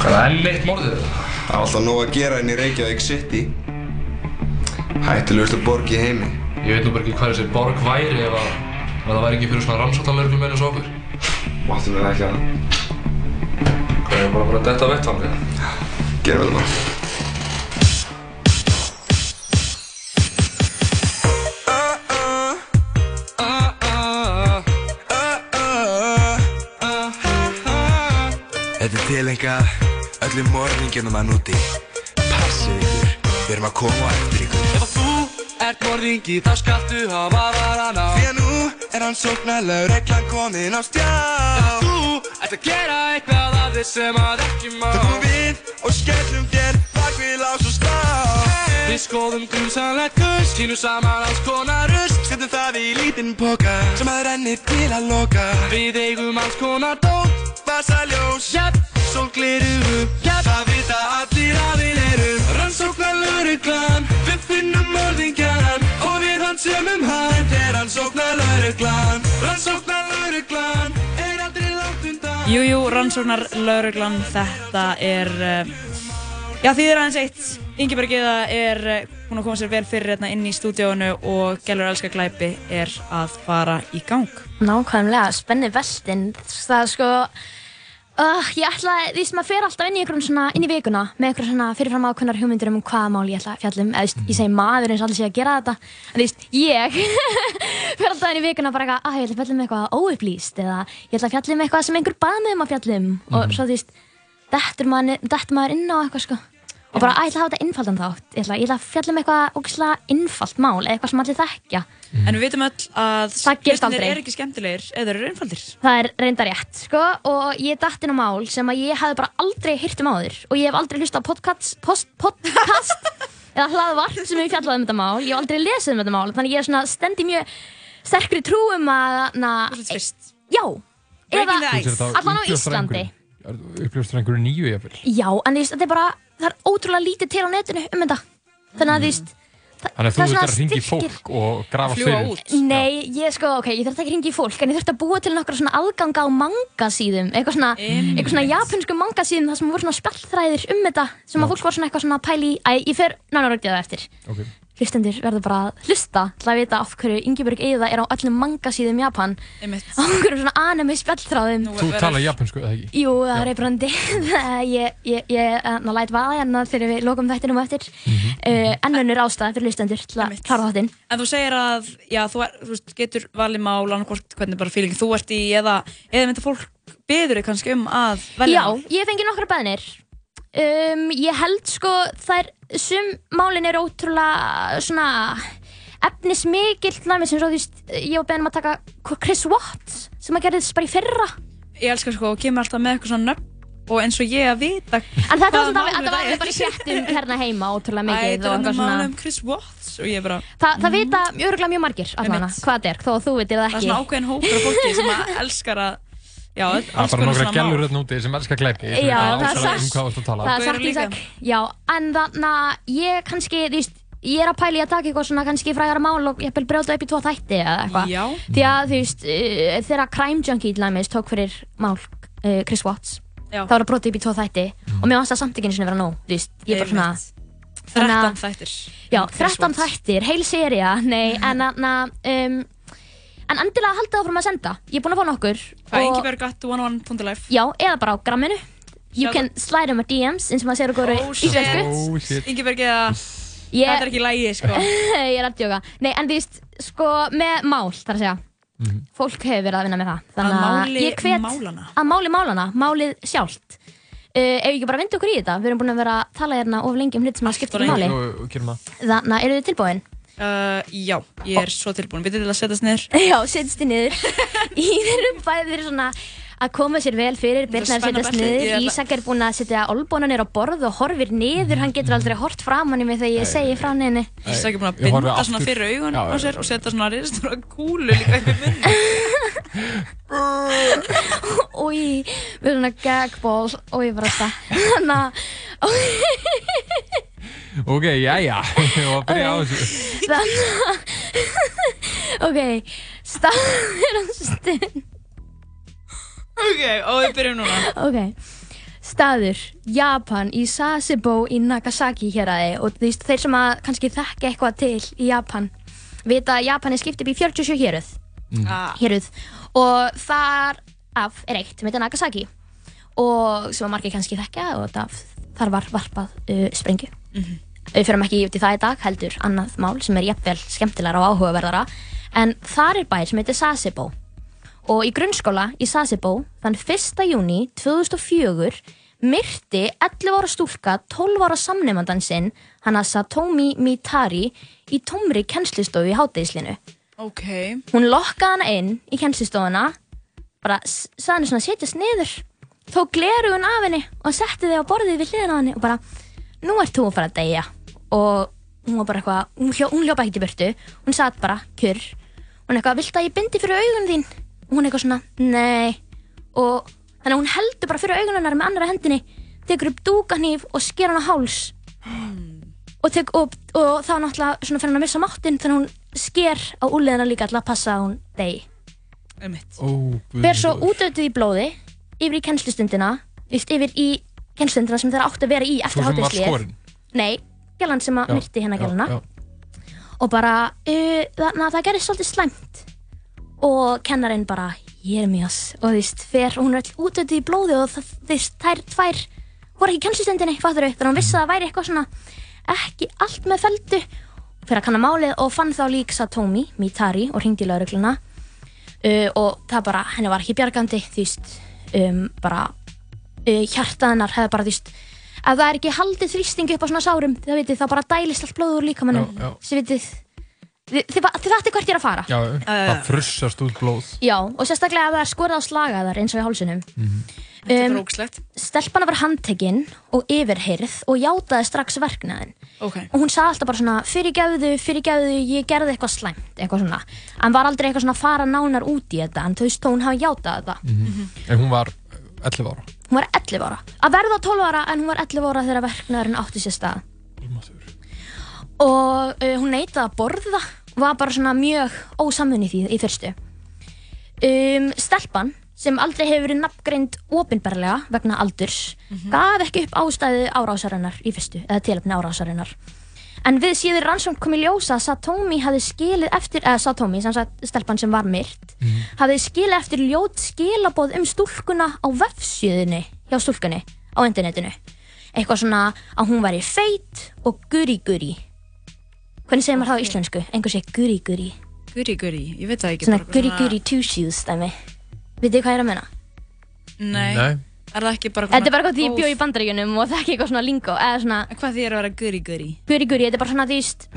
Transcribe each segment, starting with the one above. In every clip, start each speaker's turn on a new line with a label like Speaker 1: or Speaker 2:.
Speaker 1: Hvað er enn eitt morðið?
Speaker 2: Það er alltaf nóg að gera inn í Reykjavík City. Hættulegustu borg í heimi.
Speaker 1: Ég veit nú bara ekki hvað þessi borg væri ef að ef það væri ekki fyrir svona rannsóttanlörglum eins og okkur.
Speaker 2: Máttu mér ekki að
Speaker 1: Hvað er bara bara detta vettvangið?
Speaker 2: gera vel maður.
Speaker 3: Þetta er tilengað öllum morðingjörnum að núti. Passið ykkur, við erum að koma eftir ykkur.
Speaker 4: Ef að þú ert morðingi þá skaltu hafa varan á
Speaker 3: Því að nú er hann sóknarlegur reglan komin á stjá.
Speaker 4: Ef að þú ert að gera eitthvað af þið sem að ekki má
Speaker 3: Það komum við og skellum þér bak við lás og slá.
Speaker 4: Við skoðum grunsamlegt kurs, sínum saman alls konar rust
Speaker 3: Setjum það í lítinn póka sem að rennir til að loka.
Speaker 4: Við eigum alls konar dót,
Speaker 3: Vasaljós,
Speaker 4: jætt,
Speaker 3: sólglirugu,
Speaker 4: jætt
Speaker 3: það vita allir að við erum.
Speaker 4: Rannsóknar lauruglan, við finnum morðingjan
Speaker 3: Og við hans sömum hann, þetta er hann sóknarlauruglan.
Speaker 4: Rannsóknar lauruglan, er aldrei langt undan
Speaker 5: Jú, jú, rannsóknar lauruglan, þetta er, uh, já því er aðeins eitt. Ingeborg Eða er uh, búin að koma sér vel fyrir hérna inn í stúdíónu og Gellur Elskar Glæpi er að fara í gang.
Speaker 6: Nákvæmlega, spenni veltinn. Það er sko, uh, ég ætla, því veist, maður fer alltaf inn í svona, inn í vikuna með einhverjum svona fyrirfram ákveðnar hugmyndir um hvaða mál ég ætla að fjalla um. Eða, veist, ég segi maður eins og allir sé að gera þetta. En þú veist, ég fer alltaf inn í vikuna bara eitthvað, að ég ætla að fjalla um eitthvað óupplýst eða ég ætla að fjalla um eitthvað sem einhver bað mig um að fjalla um. Og svo þú veist, dettur maður, dettur maður inn á eitthvað sko. Og bara, ég ætla að hafa þetta innfaldan þátt. Ég ætla, ég ætla að fjalla um eitthvað ógeðslega innfalt mál, eða eitthvað sem allir þekkja.
Speaker 5: En við vitum öll að
Speaker 6: Það aldrei.
Speaker 5: eru ekki skemmtilegir eða þeir eru einfaldir.
Speaker 6: Það er reynda rétt, sko, og ég datt inn á mál sem að ég hafði bara aldrei hýrt um áður og ég hef aldrei hlustað á podcast, post, podcast eða hlaðvarp sem hefur fjallað um þetta mál, ég hef aldrei lesið um þetta mál, þannig ég er svona stendi mjög sterkri trú um að, na,
Speaker 5: fyrst.
Speaker 6: já, eða, allan á Íslandi,
Speaker 7: Uppljóstur einhverju nýju jafnvel.
Speaker 6: já, en þetta er bara, það er ótrúlega lítið til á netinu um þetta, þannig að þú veist, það,
Speaker 7: Þannig að þú
Speaker 6: svona
Speaker 7: að ringa í
Speaker 6: styrkir-
Speaker 7: fólk og grafa fyrir.
Speaker 5: út.
Speaker 6: Nei, ég sko, ok, ég þurfti ekki að hringa í fólk en ég þurfti að búa til nokkra svona aðganga á mangasíðum eitthvað svona, eitthvað svona japansku mangasíðum þar sem voru svona spjallþræðir um þetta sem að fólk var svona eitthvað svona að pæli í Æ, ég fer nánar að það eftir
Speaker 7: Ok.
Speaker 6: Hlustendur verður bara að hlusta til að vita af hverju Ingeborg Eða er á öllum mangasíðum Japan.
Speaker 5: Einmitt.
Speaker 6: á einhverjum svona anime spjallþráðum.
Speaker 5: Nú
Speaker 7: Þú talar japansku, eða ekki?
Speaker 6: Jú, það er reybrandi ég, ég, ég ná, læt vaða hérna þegar við lokum þættinum eftir. Uh, ennunur ástæða fyrir hlustendur til að klára þáttinn.
Speaker 5: En þú segir að, já, þú, er, þú getur valið mál annarkvort hvernig bara feeling þú ert í eða, eða mynda fólk beður þig kannski um að velja
Speaker 6: Já, ég fengi nokkra beðnir. Um, Ég held sko þær sum málin eru ótrúlega svona eins og þú veist ég var beðin um að taka Chris Watts sem að gerðist bara í fyrra
Speaker 5: Ég elskar sko, og kemur alltaf með eitthvað svona nöfn og eins og ég að vita
Speaker 6: En þetta var, svona, þetta var
Speaker 5: er.
Speaker 6: bara í fréttum hérna heima ótrúlega
Speaker 5: Æ,
Speaker 6: mikið
Speaker 5: er
Speaker 6: eitthvað
Speaker 5: þetta mál
Speaker 6: svona
Speaker 5: um Chris Watts og ég bara,
Speaker 6: Þa, Það vita örgulega mjög margir
Speaker 5: Einmitt.
Speaker 6: hvað þetta er þó að þú veitir það
Speaker 5: það er
Speaker 6: ekki
Speaker 5: svona ákveðin hópur af fólki sem að elskar að, já,
Speaker 7: Það er bara nokkra gælur hérna úti sem elskar glæpi.
Speaker 6: Já, það er
Speaker 7: Um
Speaker 6: satt.
Speaker 7: að tala.
Speaker 6: Það er sagt í
Speaker 5: líka.
Speaker 6: sak Já, en þannig að ég kannski, þú veist Ég er að pæla í að taka eitthvað svona kannski frægara mál og ég vil brjóta upp í tvo þætti eða eitthvað
Speaker 5: Já,
Speaker 6: Því að þú veist, uh, þegar Crime Junkie til dæmis tók fyrir mál uh, Chris Watts
Speaker 5: já,
Speaker 6: þá var það brotið upp í tvo þætti og mér varst það samt ekki einu sinni vera nóg þú veist, ég er bara svona
Speaker 5: einmitt.
Speaker 6: þannig að-
Speaker 5: 13 þættir
Speaker 6: já,
Speaker 5: Um Chris
Speaker 6: 13
Speaker 5: Watts.
Speaker 6: þættir, heil seria nei, en na, um, en endilega haldið áfram að senda. Ég er búin að fá nokkur
Speaker 5: Hvað, Ingeborg at 101.life
Speaker 6: já, eða bara á gramminu. You
Speaker 5: Sjá-
Speaker 6: can slide um að DMs eins og maður segir okkur
Speaker 5: Oh,
Speaker 6: íslensku.
Speaker 7: Oh shit.
Speaker 5: Ingeborg eða,
Speaker 6: ég,
Speaker 5: þetta er ekki lægi sko.
Speaker 6: Ég er að djóka. Nei, en þú veist, sko, með mál þar að segja. Fólk hefur verið að vinna með það.
Speaker 5: Að
Speaker 6: þannig að
Speaker 5: máli
Speaker 6: ég hvet
Speaker 5: málana
Speaker 6: að máli málana, málið sjálft. Uh, ef ekki bara vinda okkur í þetta við erum búin að vera að tala hérna of lengi um hlut sem að
Speaker 5: Allt
Speaker 6: skipta
Speaker 5: of
Speaker 6: ekki
Speaker 5: lengi.
Speaker 6: máli.
Speaker 7: Nú, gerum það.
Speaker 6: þannig að eru þið tilbúin?
Speaker 5: Uh, Já, ég er svo tilbúin, við til að setjast niður?
Speaker 6: Já, setjast þið niður. Í þeirrum bæðir svona að koma sér vel fyrir Birna er að setjast
Speaker 5: ég
Speaker 6: niður, Ísak er búinn að setja olbónanir á borð og horfir niður. Hann getur aldrei hort framan í mig þegar ég segi frá henni.
Speaker 5: Ísak er búin að
Speaker 7: Ég
Speaker 5: binda svona fyrir augun á sér og setja svona risastóra kúlu líka upp í munni.
Speaker 6: Úi, við erum svona gagból og ég bara það Þannig að
Speaker 7: Ok, jæja. Ég var að byrja á þessu.
Speaker 6: Þannig að Ok, staðir á stund.
Speaker 5: Ok, og við byrjum núna.
Speaker 6: Ok, staður, Japan í Sasebo í Nagasaki hér aðeins og veist, þeir sem að kannski þekki eitthvað til í Japan vita að Japan er skipt upp í 47 héruð.
Speaker 5: Ah.
Speaker 6: héruð. Og þar af er eitt sem heitir Nagasaki. Og sem að margir kannski þekkja og það, þar var varpað uh, sprengju við fyrir ekki út í það í dag heldur annað mál sem er jafnvel skemmtilegra og áhugaverðara en þar er bær sem heitir Sasebo og í grunnskóla í Sasebo þann 1. júni 2004 myrti 11 ára stúlka 12 ára samnefndan sinn hana Satomi Mitari í tómri kennslistofu í hátægislinu
Speaker 5: Ok.
Speaker 6: hún lokkaði hana inn í kennslistofuna bara sagði henni svona setjast niður tók glerugun af henni og setti þig á borðið við hliðina á henni og bara nú ert þú að fara að deyja og hún var bara eitthvað, hún, hljó, hún hljópa ekkert í burtu. Hún satt bara, kjur. Hún eitthvað, viltu að ég bindi fyrir augun þín? Og hún eitthvað svona, nei. Og þannig að hún heldur bara fyrir augun hennar með annara hendinni tekur upp dúkanýf og sker hann á háls. Og, tek, og, og þá náttúrulega svona fyrir hann að missa máttinn þannig að hún sker á úliðina líka til að passa að hún degi
Speaker 7: guð
Speaker 6: fer svo útötuð í blóði yfir í kennslustundina yfir í kennslustundina sem þeirra átt að vera í eftir
Speaker 7: sem
Speaker 6: gælan sem að myrti hérna gæluna. og bara uh, þannig að það gerði svolítið slæmt. Og kennarinn bara Jeremias og þú veist, fer hún er all útötuð í blóði og það, veist, þær tvær voru ekki í kennslustundinni, fattur þau þannig að hún vissi að það væri eitthvað svona ekki allt með feldu fyrir að kanna málið og fann þá lík Satomi Mitari og hringdi í laurugluna uh, og það bara, henni var ekki bjargandi þú veist, um, bara uh, hjartað hennar hefði bara þú veist ef það er ekki haldið þrýsting upp á svona sárum það vitið, þá bara dælist allt blóður líka mannum
Speaker 7: Já, já.
Speaker 6: sem vitið þið, þið, þið veitir hvert ég er að fara.
Speaker 7: Já, það frussast út blóð.
Speaker 6: Já, og sérstaklega ef það er skorað á slagaðar eins og í hálsunum
Speaker 5: Þetta er
Speaker 6: um,
Speaker 5: ógslegt.
Speaker 6: stelpana var handtekinn og yfirheyrð og játaði strax verknaðin
Speaker 5: Ok.
Speaker 6: og hún sagði alltaf bara svona fyrirgefðu, fyrirgefðu, ég gerði eitthvað slæmt eitthvað svona, hann var aldrei eitthvað svona að fara nánar út í þetta, en þú veist, hún hafi játað þetta.
Speaker 7: En hún var eh, 11 ára.
Speaker 6: Hún var 11 ára, að verða 12 ára en hún var 11 ára þegar verknaðurinn átti sér stað. Og uh, hún neitaði að borða. Var bara svona mjög ósamfunni því í fyrstu. Um, stelpan sem aldrei hefur verið nafngreind opinberlega vegna aldurs gaf ekki upp ástæðu árásarinnar í fyrstu eða tilöfni árásarinnar en við síður rannsókn kom í ljósa að Satomi hafði skilið eftir eða Satomi, sem sagt stelpan sem var myrt hafði skilið eftir ljót skilaboð um stúlkuna á vefsjöðinni hjá stúlkunni á internetinu eitthvað svona að hún væri feit og guri-guri hvernig segir maður það á íslensku? einhver segir guri-guri
Speaker 5: Guri, guri, ég veit það ekki.
Speaker 6: svona guri-guri two shoes dæmi vitið þið hvað ég er að menna?
Speaker 5: Nei.
Speaker 7: Nei.
Speaker 5: Er það ekki bara
Speaker 6: þetta er bara eitthvað því ég bjó í bandaríkunum og það er ekki eitthvað svona lingo eða svona
Speaker 5: En Hvað því er að vera guri, guri?
Speaker 6: guri-guri, þetta er bara svona því st-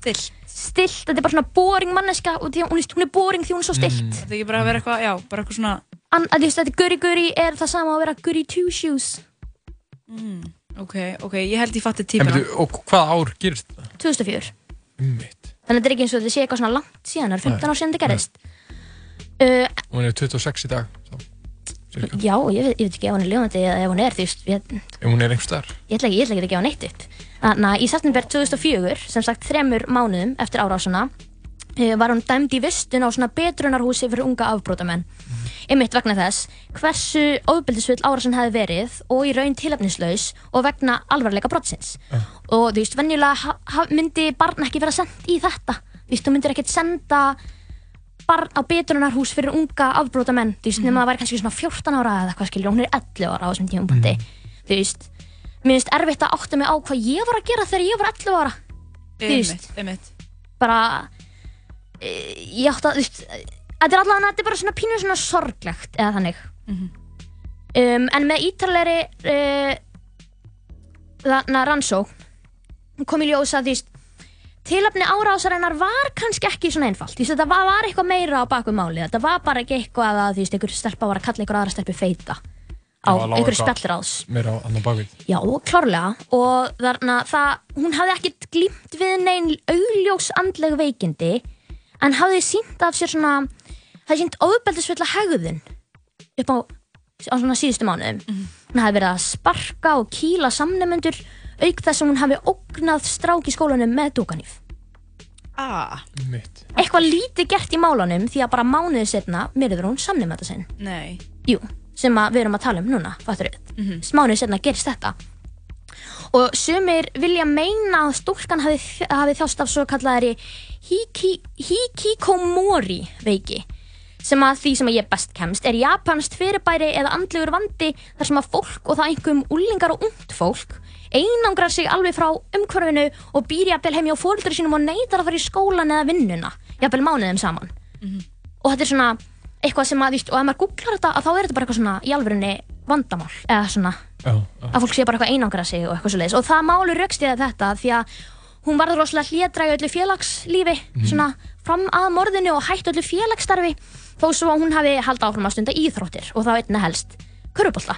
Speaker 5: Still.
Speaker 6: stilt, þetta er bara svona boring manneska og því, hún, hún er boring því hún er svo stilt mm.
Speaker 5: Það er ekki bara að vera eitthvað, já, bara eitthvað svona,
Speaker 6: An, að, þú veist, þetta guri-guri er það sama að vera guri two shoes
Speaker 5: ok, ok, ég held ég fatti
Speaker 7: En
Speaker 5: típuna.
Speaker 7: byrju, og hvað ár gerist það?
Speaker 6: 2004
Speaker 7: Ummitt.
Speaker 6: þannig að þetta er
Speaker 7: Cirka.
Speaker 6: já, ég veit, ég veit ekki ef hún er ljóðandi eða ef hún er, þú veist, ég,
Speaker 7: Ef hún er einhvers staðar.
Speaker 6: ég ætla ekki, ég ætla ekki að gefa neitt upp. Þannig að í september 2004 sem sagt þremur mánuðum eftir árásuna uh, var hún dæmd í vistun á svona betrunarhúsi fyrir unga afbrótamenn einmitt vegna þess hversu ofbeldisfull árásin hefði verið og í raun tilefnislaus og vegna alvarleika brottsins og þú veist, venjulega myndi barn ekki vera sendt í þetta. Þú veist, þú myndir ekkert senda barn á betrunarhús fyrir unga afbrótamenn þú veist, nema það væri kannski svona 14 ára eða hvað skilur, hún er 11 ára á þessum tímapunkti þú veist, mér finnst erfitt að átta mig á hvað ég var að gera þegar ég var 11 ára þú veist.
Speaker 5: Einmitt,
Speaker 6: bara e, ég átti að, þú veist þetta er allavega, þetta er bara svona pínu svona sorglegt eða þannig. Um, en með ítalegri uh, þarna rannsókn kom í ljósa því tilöfni árásarinnar var kannski ekki svona einfalt. Því þetta var, var eitthvað meira á baku máli. Þetta var bara ekki eitthvað að því að einhver stelpa var að kalla einhver aðra stelpu feita á
Speaker 7: það
Speaker 6: einhverju spjallráðs.
Speaker 7: Meira á annan bakvið.
Speaker 6: Já, klárlega. Og þarna það, hún hafði ekkert glímt við neinn augljós andleg veikindi en hafði sínt af sér svona hafði sínt ofbeldisfulla hegðun upp á, á svona síðustu mánuðum. Hún hafði verið að sparka og kýla samnemendur auk þess að hún hafði ógnað strák í skólanum með dúkanýf
Speaker 5: Ah,
Speaker 7: Ummitt.
Speaker 6: eitthvað lítið gert í málunum því að bara mánuðið setna myrður hún samnemenda sinn.
Speaker 5: Nei.
Speaker 6: Jú, sem að við erum að tala um núna, fattur við. Smánuð senna gerist þetta. Og sumir vilja meina að stúlkan hafi, hafi þjást af svo kallaðari hiki, hikikomori veiki sem að því sem að ég best kemst er japanst fyrirbæri eða andlegur vandi þar sem að fólk og það einhverjum úlingar og ungt fólk einangrar sig alveg frá umhverfinu og býr jafnvel heim hjá fólkdur sínum og neytar að fara í skólan eða vinnuna jafnvel mánuðum saman. Og þetta er svona eitthvað sem að, víst, og ef maður googlar þetta að þá er þetta bara eitthvað svona í alvörunni vandamál eða svona
Speaker 7: Já, já.
Speaker 6: að fólk sé bara eitthvað einangra sig og eitthvað svo og það málu raukstiða þetta því að hún varður rosalega hlédræg öllu félagslífi svona fram að morðinu og hætti öllu félagsstarfi þó svo að hún hafi haldið áfram að stunda íþróttir og þá einna helst körubólta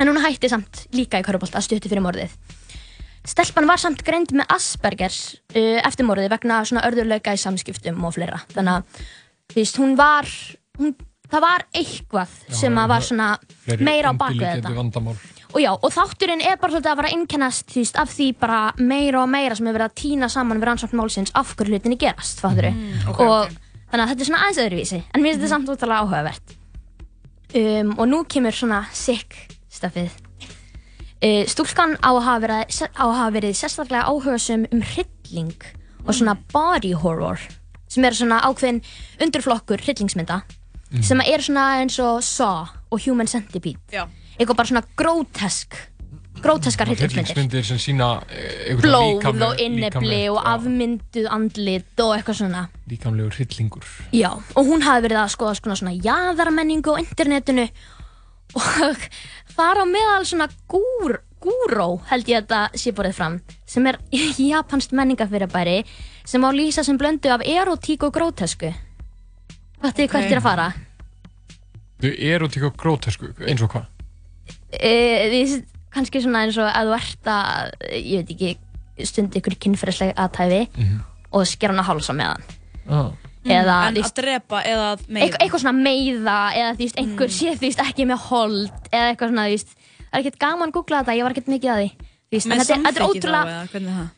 Speaker 6: en hún hætti samt líka í körubólta stutti fyrir morðið. Stelpan var samt greind með Aspergers uh, eftir morðið vegna svona örðurleika í samskiptum og fleira. Þannig að þú veist, hún var hún, það var eitthvað sem að var svona meira á bakvið þetta.
Speaker 7: vandamál.
Speaker 6: og já, og þátturinn er bara svolítið að að innkennast þú veist, af því bara meira og meira sem er verið að týna saman við rannsókn málsins af hverju hlutinni gerast, fattur
Speaker 5: Mm, ok,
Speaker 6: og
Speaker 5: ok.
Speaker 6: þannig að þetta er svona aðeins öðruvísi en mér finnst þetta samt úttalega áhugavert. Um, og nú kemur svona sick stafið uh, stúlkan á að hafa verið, á að hafa verið sérstaklega áhugasum um hrylling og svona body horror sem er svona ákveðin undirflokkur hryllingsmynda sem er svona eins og Saw og Human Centipede.
Speaker 5: Já.
Speaker 6: eitthvað bara svona grótesk gróteskar hryllingsmyndir.
Speaker 7: Hryllingsmyndir sem sína eh, einhvern
Speaker 6: blóð
Speaker 7: líkamleg-
Speaker 6: og innefli
Speaker 7: líkamlegt,
Speaker 6: og
Speaker 7: já,
Speaker 6: afmynduð andlit og eitthvað svona.
Speaker 7: Líkamlegur hryllingur.
Speaker 6: Já, og hún hafi verið að skoða svona, svona jaðarmenningu á internetinu og þar á meðal svona gúr, gúró held ég að þetta sé borðið fram sem er japanst menningafyrirbæri sem á lýsa sem blöndu af erotík og grótesku. Þetta er hvert ég er að fara?
Speaker 7: Þau eru til grótesku, eins og hvað?
Speaker 6: e, því, kannski svona eins og að þú ert að ég veit ekki, stundi ykkur kynferðisleg aðtæfi og skera hann að hálsa með hann
Speaker 7: Ah.
Speaker 6: Eða
Speaker 5: En að drepa eða að meiða
Speaker 6: eitthvað, eitthvað svona meiða eða þú veist, einhver sé þú veist ekki með hold eða eitthvað svona, þú veist það er ekkert gaman að googla þetta, ég var ekkert mikið að því
Speaker 5: Með
Speaker 6: þetta, þetta
Speaker 5: samþykki þá
Speaker 6: ótrúlega
Speaker 5: eða hvernig það?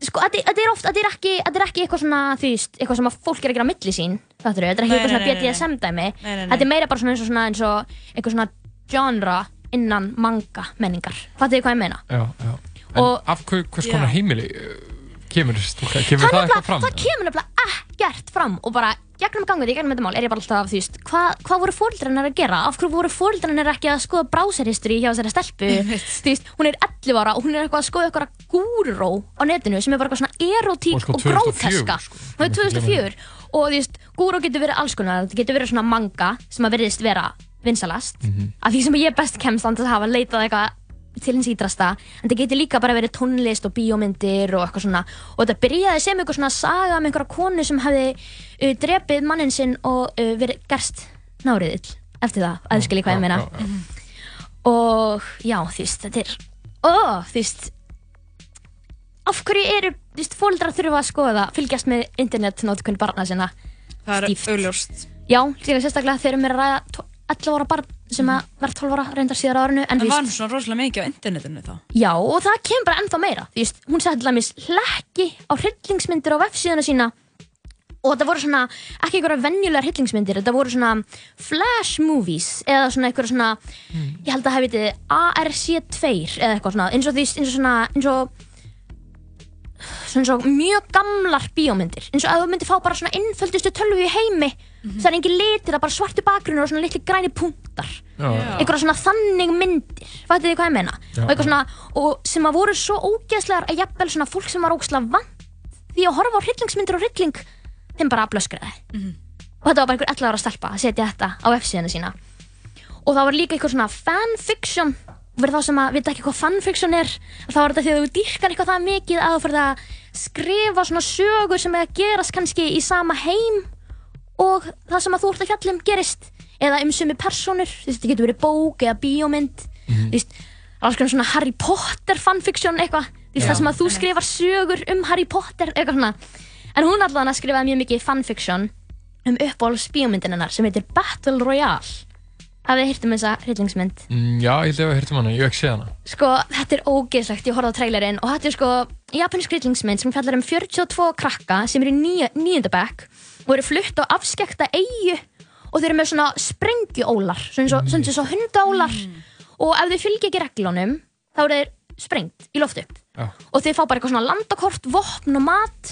Speaker 6: sko, þetta, er oft, þetta er ekki, þetta er ekki eitthvað svona, þú veist, eitthvað sem að fólk er að gera á milli sín, þetta er ekki
Speaker 5: Nei,
Speaker 6: eitthvað svona. BDSM dæmi þetta er meira bara svona eins og svona eins og eitthvað svona genre innan manga menningar, fattu þið hvað ég meina?
Speaker 7: Já, já. En
Speaker 6: Og-
Speaker 7: af hver, hvers
Speaker 5: Já.
Speaker 7: konar heimili uh, kemur? Kemur það,
Speaker 6: það,
Speaker 7: eitthvað fram?
Speaker 6: það kemur nefnilega ekkert fram og bara gegnum gangið í gegnum þetta mál er ég bara alltaf þú veist, hvað, hvað voru fóreldrannar að gera? Af hverju voru fóreldrannar ekki að skoða browserhistory hjá þessari stelpu? Þú veist, hún er 11 ára og hún er eitthvað að skoða eitthvað gúró á netinu sem er bara eitthvað svona erotík
Speaker 7: Og sko
Speaker 6: og,
Speaker 7: 2004,
Speaker 6: gróteska
Speaker 7: sko.
Speaker 6: hún er 2004 og þú veist, gúró getur verið alls konar. Þetta getur verið svona manga sem að veriðist vera vinsalast
Speaker 7: Mhm.
Speaker 6: af því sem ég best kemst að hafa leitað eitthvað til hins ídrasta en það getur líka bara verið tónlist og bíómyndir og eitthvað svona. Og þetta byrjaði sem eitthvað svona saga um einhverja konu sem hefði uh, drepið mannin sinn og uh, verið gerst náriðill eftir það, að þið skiljið hvað ég meina.
Speaker 7: Já, já, já.
Speaker 6: og já, þú veist, þetta er ó, þú veist af hverju eru, þú veist, fóldrar þurfa að skoða, fylgjast með internetnótkun barna sinna?
Speaker 5: Það er
Speaker 6: Stíft.
Speaker 5: augljóst.
Speaker 6: Já, sérstaklega þegar mér að ræða tó- 11 ára barn sem að verð 12 ára reyndar síðar árinu en þú
Speaker 5: var hún svona rosalega mikið á internetinu þá?
Speaker 6: já, og það kemur bara ennþá meira þú veist, hún setti til dæmis hlekki á hryllingsmyndir á vefsíðuna sína og þetta voru svona, ekki einhverja venjulegar hryllingsmyndir, þetta voru svona flash movies, eða svona einhverja svona ég held að það heiti ARC2 eða eitthvað svona, eins og því eins og svona, eins og og mjög gamlar bíómyndir. Eins og að þú myndir fá bara svona innföldustu tölvu í heimi það er engin litir, það er bara svartu bakgrunur og svona litli græni punktar.
Speaker 7: Já.
Speaker 6: einhverja svona þannig myndir. Fattu þið hvað ég meina?
Speaker 7: Já,
Speaker 6: og, eitthvað svona, og sem að voru svo ógeðslegar að jafnvel svona fólk sem var ógeðslega vant því að horfa á hryllingsmyndir og hrylling þeim bara blöskraði og þetta var bara einhver 11 ára stelpa að setja þetta á F-síðuna sína. Og það var líka eitthvað svona fanfiction fyrir þá sem að vita ekki hvað fanfiction er þá var þetta því að þú dýrkar eitthvað það mikið að þú fyrir að skrifa svona sögur sem er að gerast kannski í sama heim og það sem að þú ert að fjalla um gerist eða um sumi personur þú veist, þetta getur verið bók eða bíómynd þú veist, alls konar svona Harry Potter fanfiction eitthvað, þú veist, það sem að þú skrifar sögur um Harry Potter eitthvað svona. En hún allan að skrifaði mjög mikið fanfiction um uppáhalds bíómyndin hennar sem heitir Battle Royale hafið þið hýrt um þessa hryllingsmynd?
Speaker 7: Mm, já, ég hef heyrt um hana, ég hef ekki séð hana.
Speaker 6: sko, þetta er ógeðslegt, ég horfði á trailerinn og þetta er sko japansk hryllingsmynd sem fjallar um 42 krakka sem eru í bekk og eru flutt á afskekta eigu og þeir eru með svona sprengjuólar svona eins og, og hundaólar. Og ef þau fylgja ekki reglunum þá eru þeir sprengt í loft upp.
Speaker 7: Já.
Speaker 6: og þeir fá bara eitthvað svona landakort, vopn og mat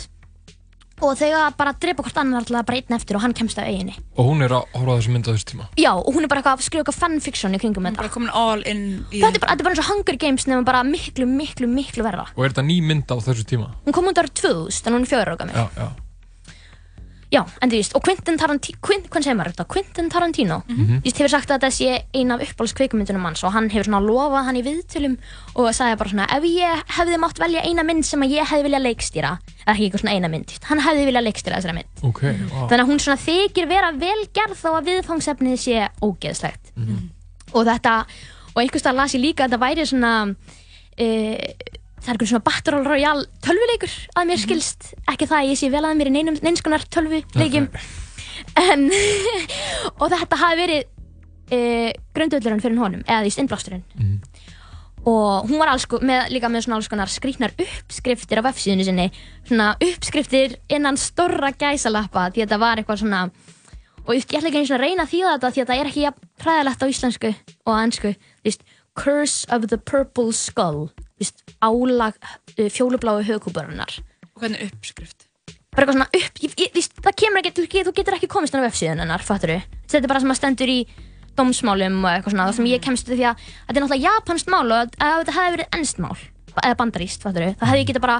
Speaker 6: og þeir bara drepa hvort annar alltaf bara einn eftir og hann kemst af eiginni
Speaker 7: Og hún er að horfa á þessu mynd á þessu tíma.
Speaker 6: Já, og hún er bara eitthvað að skrifa eitthvað fanfiction í kringum þetta
Speaker 5: Bara komin all in í
Speaker 6: Þetta er bara, þetta er bara eins og Hunger Games nefnum bara miklu, miklu, miklu verða
Speaker 7: Og er þetta ný mynd á þessu tíma?
Speaker 6: Hún kom út árið 2000 en hún er fjögur ára gammal
Speaker 7: Já, já.
Speaker 6: Já, en þú veist, og Quentin Tarantino, hvað segir maður þetta? Quentin Tarantino, þú veist, hefur sagt að þetta sé ein af uppáhalds kvikmyndunum hans og hann hefur svona lofað hann í viðtölum og sagði bara svona, ef ég hefði mátt velja eina mynd sem að ég hefði viljað leikstýra, ekki eitthvað svona eina mynd, hann hefði viljað leikstýra þessari mynd.
Speaker 7: Ok, wow.
Speaker 6: Þannig að hún svona þykir vera vel gerð þó að viðfangsefnið sé ógeðslegt. Og þetta, og einhvers stað las ég líka að þetta væri svona, e, það er einhvern svona Battle Royale tölvuleikur að mér skilst. Ekki það að ég sé vel að mér í neinum, neinskonar tölvuleikjum. En, og þetta hafi verið e, grundvöldurinn fyrir honum, eða því innblásturinn. Og hún var alls, með, líka með svona alls konar skrýtnar uppskriftir á vefsíðunni sinni. Svona uppskriftir innan stórra gæsalappa því þetta var eitthvað svona og ég ætla ekki einu svona að reyna að þýða þetta því að það er ekki jafn præðilegt á íslensku og ennsku Curse of the Purple Skull þú veist, álag uh, fjólubláu högkúparinnar
Speaker 5: Og hvernig uppskrift?
Speaker 6: bara eitthvað svona upp ég, ég, þú veist, það kemur ekki, þú, þú getur ekki komist á vefsíðun hennar, fattur þú? þetta er bara sem að stendur í dómsmálum og eitthvað svona, það sem ég kemst við því að þetta er náttúrulega japanskt mál og ef þetta hefði verið ennst mál eða bandaríst, fattur þú? það hefði ég geta bara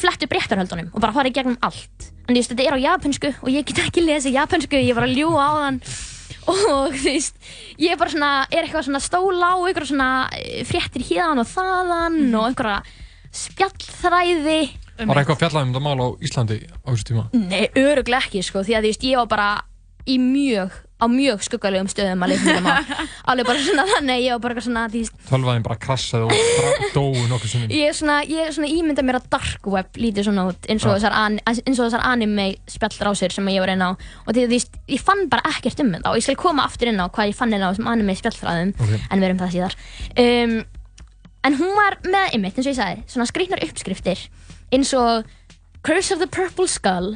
Speaker 6: flett upp réttarhöldunum og bara farið gegnum allt en veist, þetta er á japansku og ég get ekki lesið japansku, ég var að ljúa á þann og þú veist ég er bara svona, er eitthvað svona stóla á einhverja svona eh, fréttir hérðan og þaðan og einhverja spjallþræði.
Speaker 7: Var eitthvað fjallað um þetta mál á Íslandi á þessu tíma?
Speaker 6: Nei, öruglega ekki sko, því að þú veist, ég var bara í mjög, á mjög skuggalegum stöðum að mál. Alveg bara svona þannig, ég var bara svona, veist,
Speaker 7: Tölvaðin bara krassaði og dóu nokkuð sinnum.
Speaker 6: ég er svona, ég er svona ímynda mér að dark web lítið svona út, eins og þessar, an, eins og þessar anime spjallrásir sem ég var inn á. Og því veist, ég fann bara ekkert um þetta og ég skal koma aftur inn á hvað ég fann inn á þessum anime spjallræðum,
Speaker 7: Ok.
Speaker 6: en við erum það síðar. Um, en hún var með, einmitt, eins og ég sagði, svona skrýtnar uppskriftir, eins og Curse of the Purple Skull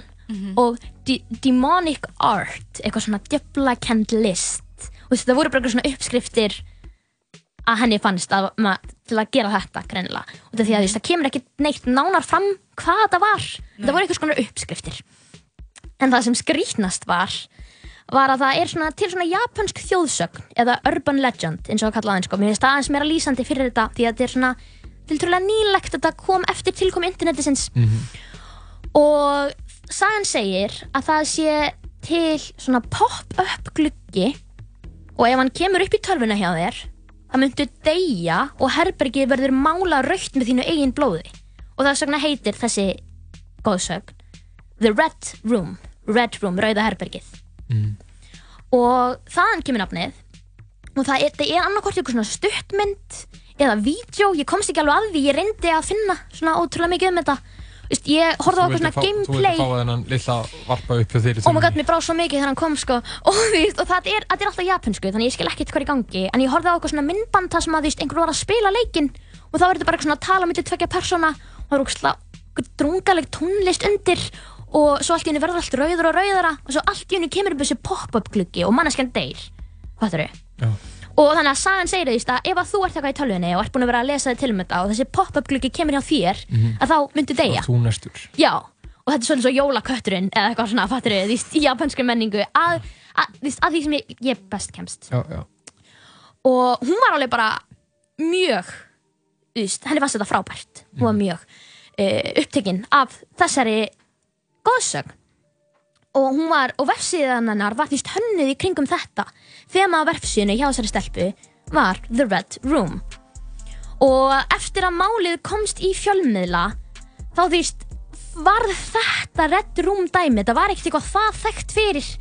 Speaker 6: og D Demonic Art, eitthvað svona djöflakend list. Og þú veist, það voru bara eitthvað svona uppskriftir að henni fannst að, ma, til að gera þetta greinilega. Og þetta því að þú veist, það kemur ekki neitt nánar fram hvað þetta var. Það voru eitthvað svona uppskriftir. En það sem skrýtnast var, var að það er svona, til svona japansk þjóðsögn eða urban legend eins og að kalla það sko. Mér finnst það aðeins meira lýsandi fyrir þetta því að þetta er svona tiltrúlega nýlegt að þetta kom eftir tilkom internetisins og sagan segir að það sé til svona pop-up gluggi og ef hann kemur upp í tölvuna hjá þér það myndu deyja og herbergið verður mála raukt með þínu eigin blóði. Og það sagna heitir þessi góðsögn The Red Room Red Room, rauða herbergið. Og þaðan kemur nafnið. Og það er, það er annarkort eitthvað svona stuttmynd eða vídeo, ég komst ekki alveg að því ég reyndi að finna svona ótrúlega mikið um þetta Vist, ég horfði á eitthvað svona
Speaker 7: Þú
Speaker 6: gameplay
Speaker 7: vildi fá þennan lilla varpa upp hjá þér í
Speaker 6: oh my god,
Speaker 7: tölvunni.
Speaker 6: mér brá svo mikið þegar hann kom sko. Og, þú veist, og það er, er alltaf japansku þannig ég skil ekkert hvað er í gangi. En ég horfði á eitthvað svona myndband þar sem að þú veist, einhver var að spila leikinn. Og þá er þetta bara eitthvað svona að tala myndið tvekja persóna. Og það er eitthvað drungaleg tónlist undir. Og svo allt í henni verður allt rauður og rauðara. Og svo allt í henni kemur upp þessi pop-up gluggi og manneskjan deyr. Fattar
Speaker 7: Já.
Speaker 6: Og þannig að sagan segir því að ef að þú ert eitthvað í tölvunni og ert búin að vera að lesa þig til um þetta og þessi pop-up gluggi kemur hjá þér að þá myndu deyja
Speaker 7: Þú næstur.
Speaker 6: Já, og þetta er svolítið svo jólakötturinn eða eitthvað svona, fattur þið, því í japansku menningu að, að, að, því sem ég, ég best kemst.
Speaker 7: Já, já.
Speaker 6: Og hún var alveg bara mjög, þú veist, henni fannst þetta frábært. Hún var mjög uh, upptekinn af þessari góðsögn. Og hún var, og vefsíðan hennar var því hönnuð í kringum þetta. Þema á vefsíðinu hjá þessari stelpu var The Red Room. Og eftir að málið komst í fjölmiðla, þá þú veist, var þetta Red Room dæmi, þetta var ekkert eitthvað það þekkt fyrir.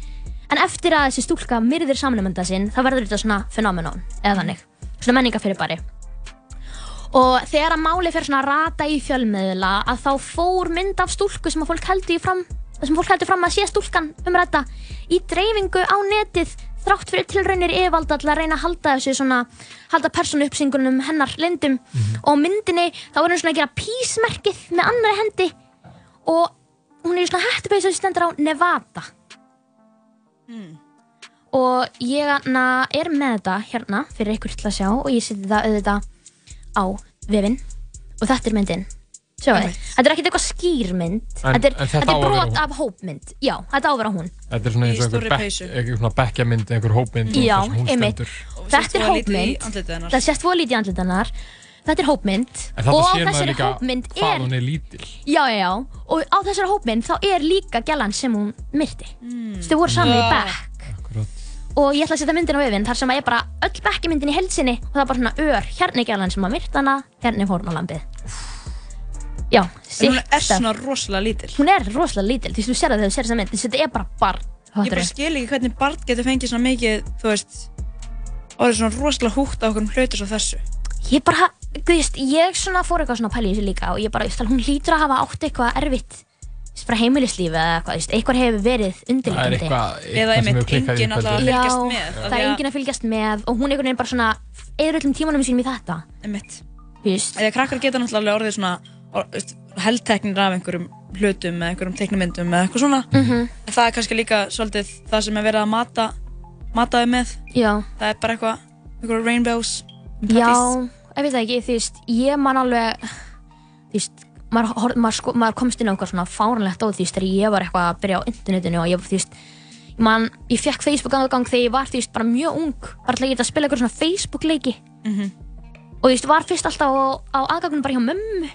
Speaker 6: En eftir að þessi stúlka myrðir samnumönda sinn, þá verður þetta svona fenómenón, eða þannig, svona menningafyrirbæri. Og þegar að málið fer svona rata í fjölmiðla, að þá fór mynd af stúlku sem að fólk heldur í fram, sem fólk heldur fram að sé stúlkan um þetta í dreifingu á netið þrátt fyrir tilraunir yfirvalda til að reyna að halda þessu svona, halda persónu uppsingunum hennar lindum og á myndinni þá er hún svona að gera písmerkið með annari hendi og hún er svona hættupeysu sem stendur á Nevada. Og ég na, er með þetta hérna fyrir ykkur til að sjá og ég seti það auðvitað á vefinn. Og þetta er myndin þetta er ekkert eitthvað skýrmynd þetta er, er brot af hópmynd. Já, þetta á að vera hún.
Speaker 7: Þetta er svona eins og einhver bekkjamynd, einhver hópmynd
Speaker 6: Já, einmitt.
Speaker 7: stendur.
Speaker 6: Þetta er hópmynd. Það sést fóða lítið í andlitið hennar. Þetta er hópmynd. Og á þessari hópmynd
Speaker 7: hvað
Speaker 6: er
Speaker 7: hún er lítil.
Speaker 6: Já, já, já. Og á þessari hópmynd þá er líka gælan sem hún myrti. Mm. Þau voru saman í bekk. Og ég ætla að setja myndin á vefinn Þar sem að ég bara öll bekkjamyndin í heilsinni Og það er bara svona ör Hérna er gælan sem að myrta hana Hérna er fórnalambið Já,
Speaker 5: En hún er svona rosalega lítil.
Speaker 6: Hún er rosalega lítil Því þú sér það þegar þú sér þessa mynd þetta er bara barn.
Speaker 5: Ég bara skil ekki hvernig barn getur fengið svona mikið, þú veist, orðið svona rosalega húgt á okkur hlutur svo þessu.
Speaker 6: Ég bara, þú veist, ég svona fór eitthvað svona að pæla í þessu líka og ég bara, þú veist, hún hlýtur að hafa átt eitthvað erfitt þú veist, bara heimilislífi eða eitthvað, þú veist, eitthvað hefur verið
Speaker 7: Það er
Speaker 6: undirleikandi.
Speaker 7: eitthvað,
Speaker 5: Eða
Speaker 7: eitthvað sem
Speaker 5: einmitt
Speaker 7: hefur klikkað í
Speaker 5: enginn alltaf að fylgjast með, því heldteknir af einhverjum hlutum eða einhverjum teiknumyndum eða eitthvað svona.
Speaker 6: Mm
Speaker 5: En það er kannski líka svolítið það sem er verið að mata, mata þau með.
Speaker 6: Já,
Speaker 5: Það er bara eitthvað, einhverjum rainbows,
Speaker 6: já,
Speaker 5: patties.
Speaker 6: ég veit ekki, þú veist, ég man alveg, þú veist, maður, maður, sko, maður komst inn á eitthvað svona fáranlegt á því, þegar ég var eitthvað að byrja á internetinu og ég, þú veist, man, ég fekk Facebook aðgang þegar ég var, veist, bara mjög ung, bara til að geta að spila eitthvað svona Facebook leiki.
Speaker 5: Mhm.
Speaker 6: Og þú veist, var fyrst alltaf á, á aðgangunum bara hjá mömmu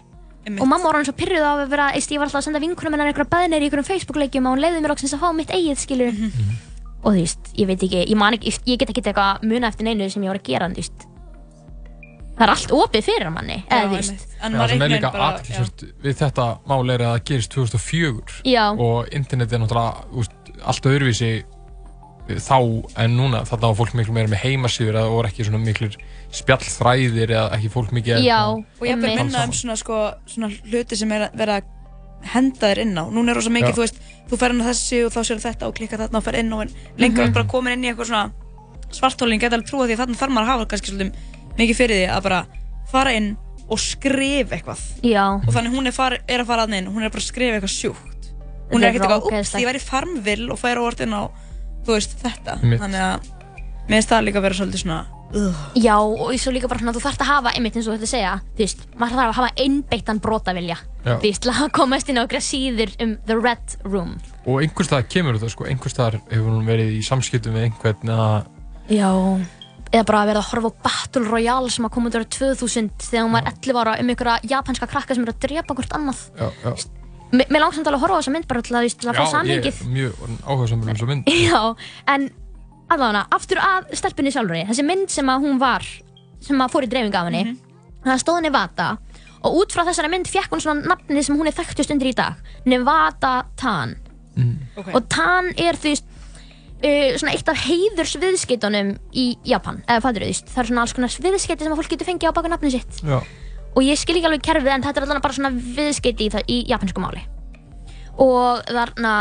Speaker 5: Einmitt.
Speaker 6: og mamma var hann svo pyrruð á að vera, þú veist, ég var alltaf að senda vinkunum hennar einhverja beðnir í einhverjum Facebook leikjum og hún leiði mér loksins að fá mitt eigið, skilur.
Speaker 5: Mhm.
Speaker 6: Og þú veist, ég veit ekki, ég man ekki, ég get ekki eitthvað muna eftir neinu sem ég var að gera, þú veist. Það er allt opið fyrir manni,
Speaker 5: Já,
Speaker 6: eða
Speaker 5: einmitt. En
Speaker 7: Já,
Speaker 5: maður
Speaker 7: sem er líka
Speaker 5: já.
Speaker 7: aðtilsvert við þetta mál er að það gerist 2004
Speaker 6: Já.
Speaker 7: og internet er náttúrulega úst, allt öðruvísi þá en núna þarna var fólk miklu meira með heimasíður eða voru ekki svona miklu spjallþræðir eða ekki fólk mikið
Speaker 6: Já,
Speaker 5: Og ég vil minna um svona, sko, svona hluti sem er að vera að henda þér inn á. Núna er rosa mikið,
Speaker 7: Já.
Speaker 5: þú veist, þú fer inn á þessi og þá sér þetta og klikka þarna og fer inn og en lengur mm bara komin inn í eitthvað svona svartólinn, geta alveg trúa því að þarna þarf maður að hafa kannski svolítið mikið fyrir því að bara fara inn og skrifa eitthvað.
Speaker 6: Já,
Speaker 5: Og þannig hún er, far, er að fara að inn, hún er bara að skrifa eitthvað sjúkt. Hún er
Speaker 6: er
Speaker 5: ekkert eitthvað, ups,
Speaker 6: ógeðslegt.
Speaker 5: ég væri farmvill og fær orð inn á, þú veist, þetta.
Speaker 7: Einmitt.
Speaker 5: Þannig að mér finnst það líka að vera svolítið svona, ugh.
Speaker 6: já, og svo líka bara svona, þú þarft að hafa, einmitt eins og þetta segja, þú veist, maður þarf að hafa einbeittan brotavilja, þú veist, til að komast inn á okkur síður um The Red Room.
Speaker 7: og einhvers staðar kemur þetta sko, einhvers staðar hefur hún verið í samskiptum við einhvern eða
Speaker 6: Já, eða bara að vera að horfa á Battle Royale sem að koma út ára 2000 þegar hún var 11 ára um einhverja japanska krakka sem eru að drepa hvort annað.
Speaker 7: já, já,
Speaker 6: mér langt samt alveg að horfa á þessa mynd bara til að, þú veist, til að fá
Speaker 7: já ég
Speaker 6: samhengið.
Speaker 7: er mjög áhuga saman um þessu mynd
Speaker 6: Já, en allavega, aftur að stelpunni sjálfur þessi mynd sem að hún var sem að fór í dreifing af henni það stóð Nevada og út frá þessari mynd fekk hún svona nafnið sem hún er þekktust undir í dag Nevada Tan.
Speaker 5: Ok.
Speaker 6: og Tan er veist uh, svona eitt af heiðursviðskeitunum í Japan, eða fattur þú það er svona alls konar viðskeiti sem að fólk getur fengið á baka nafnið sitt.
Speaker 7: Já,
Speaker 6: og ég skil ekki alveg kerfið en þetta er allavega bara svona viðskeiti í, í japansku máli. Og þarna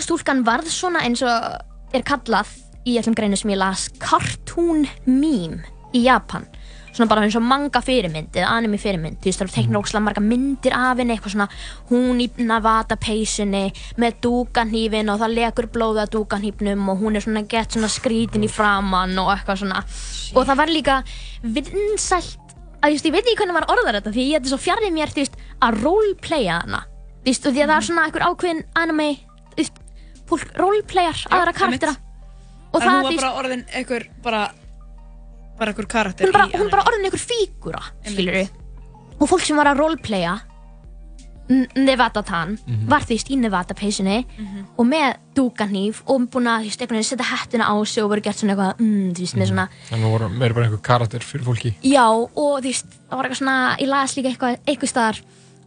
Speaker 6: stúlkan varð svona eins og er kallað í öllum greinu sem ég las cartoon meme í Japan. Svona bara eins og manga fyrirmynd eða anime fyrirmynd, þú veist það eru teiknir ókslega marga myndir af henni, eitthvað svona hún í Navata peysunni með dúkanhýfin og það lekur blóða dúkanhýfnum og hún er svona gett svona skrítin í framann og eitthvað svona. Og það var líka vinsælt að just, ég veit ekki hvernig maður orðar þetta því ég er svo fjarrið mér þú veist, að roleplaya hana. Því að það er svona einhver ákveðin anime fólk roleplayar aðra karaktera og
Speaker 5: En
Speaker 6: það
Speaker 5: hún var bara orðin einhver, bara, bara einhver karakter
Speaker 6: hún bara,
Speaker 5: í
Speaker 6: hún bara orðin einhver fígura skilur og fólk sem var að roleplaya Nevada Tan var því í Nevada peysunni og með dúkanýf og búin að veist, einhvern veginn setja hættuna á sig og verið gert svona eitthvað mm, veist, með svona
Speaker 7: þannig að voru meira bara einhver karakter fyrir fólki.
Speaker 6: Já, og veist, það var eitthvað svona, ég las líka eitthvað, eitthvað staðar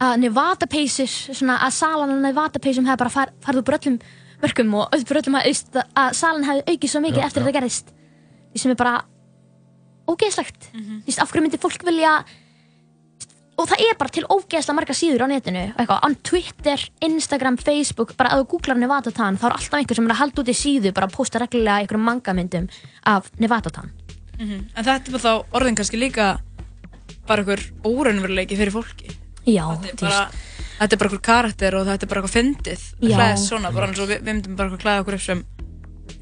Speaker 6: að Nevada peysur, svona að salan á Nevada peysum hefði bara far, farið úr öllum mörgum og öll öllum að, veist, að salan hefði aukið svo mikið
Speaker 7: Já,
Speaker 6: eftir
Speaker 7: já.
Speaker 6: þetta gerðist. Því sem er bara ógeðslegt. Þú veist, af hverju myndi fólk vilja, og það er bara til ógeðslega marga síður á netinu, eitthvað, á Twitter, Instagram, Facebook, bara að þú googlar Nevada Tan, þá er alltaf einhver sem er að halda út í síðu, bara að posta reglulega einhverjum mangamyndum af Nevada Tan.
Speaker 5: En þetta er bara þá orðin kannski líka bara einhver óraunveruleiki fyrir fólki.
Speaker 6: Já,
Speaker 5: Þetta er
Speaker 6: þú
Speaker 5: bara, þetta er bara einhver karakter og þetta er bara eitthvað fyndið.
Speaker 6: Já.
Speaker 5: Hlæðist svona, bara eins og við, við myndum bara eitthvað klæða okkur upp sem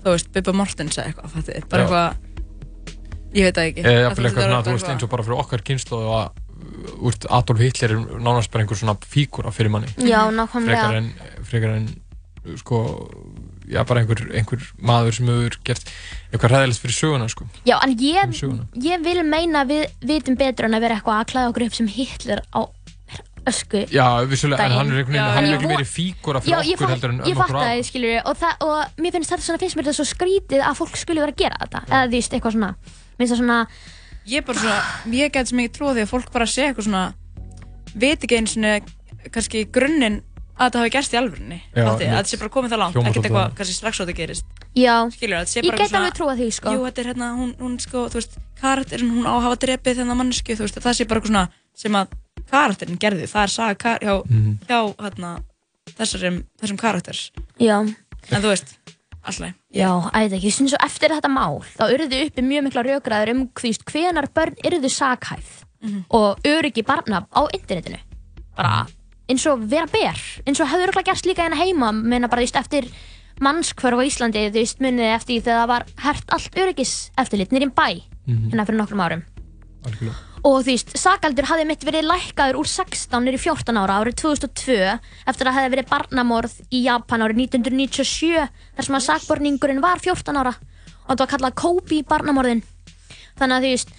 Speaker 5: þú veist, Bubba Mortens eða eitthvað, fattu þið, bara eitthvað, ég veit það ekki.
Speaker 7: Jafnvel eitthvað
Speaker 5: þetta er
Speaker 7: þú veist, eins og bara fyrir okkar kynslu að Adolf Hitler er nánast bara einhver svona fígúra fyrir manni
Speaker 6: Já, nákvæmlega.
Speaker 7: frekar en, frekar en sko, já bara einhver, einhver maður sem hefur gert eitthvað ræðilegt fyrir söguna sko.
Speaker 6: Já, en ég,
Speaker 7: söguna.
Speaker 6: ég vil meina að við vitum betur en að vera eitthvað að klæða okkur upp sem Hitler á ösku.
Speaker 7: Já, vissulega, en hann er einhvern veginn,
Speaker 6: Já,
Speaker 7: hann er
Speaker 6: ég
Speaker 7: fígúra
Speaker 6: Já,
Speaker 7: fyrir
Speaker 6: ég,
Speaker 7: okkur
Speaker 6: fatt,
Speaker 7: heldur en
Speaker 6: ég
Speaker 7: um okkur
Speaker 6: fatt það, skilur og, það, og mér finnst þetta svona, finnst mér þetta svo skrítið að fólk skuli vera að gera þetta. Eða þú veist, eitthvað svona. Mér finnst það svona,
Speaker 5: Ég bara svona, ég get sem ekki því að fólk bara segja eitthvað svona, veit ekki eins og kannski grunninn að þetta hafi gerst í alvörunni,
Speaker 7: Já,
Speaker 5: að þetta sé bara komið það langt, ekkert eitthvað, kannski strax svo þetta gerist.
Speaker 6: já.
Speaker 5: Skilur sé
Speaker 6: ég
Speaker 5: eitthvað
Speaker 6: alveg trúa því, sko.
Speaker 5: Jú, þetta er hérna, hún, hún sko, þú veist, karakterin, hún á að hafa drepið þennan mannesku, þú veist, það sé bara eitthvað svona sem að karakterin gerði, það er saga kar hjá,
Speaker 7: Mhm.
Speaker 5: hjá, hérna, þessum, þessum karakters.
Speaker 6: Já,
Speaker 5: En þú veist, alltaf,
Speaker 6: já, æði ekki, svona svo eftir þetta mál þá urðu uppi mjög mikla raukraður um hvíst hvenar börn urðu saghæf
Speaker 5: Mhm.
Speaker 6: og öryggi barna á internetinu bara eins og vera ber eins og hefur örgulega gerst líka hérna heima menna bara veist eftir mannskvörf á Íslandi þú veist munið eftir því þegar það var hert allt öryggis eftirlit nýrinn bæ
Speaker 7: Mhm.
Speaker 6: hérna fyrir nokkrum árum
Speaker 7: Algjörlega.
Speaker 6: Og þú veist, sakaldur hafði mitt verið lækkaður úr 16 nýri 14 ára árið 2002 eftir að það hefði verið barnamorð í Japan árið 1997 þar sem að sakborningurinn var 14 ára. Og það var kallað Kobe barnamorðin. Þannig að þú veist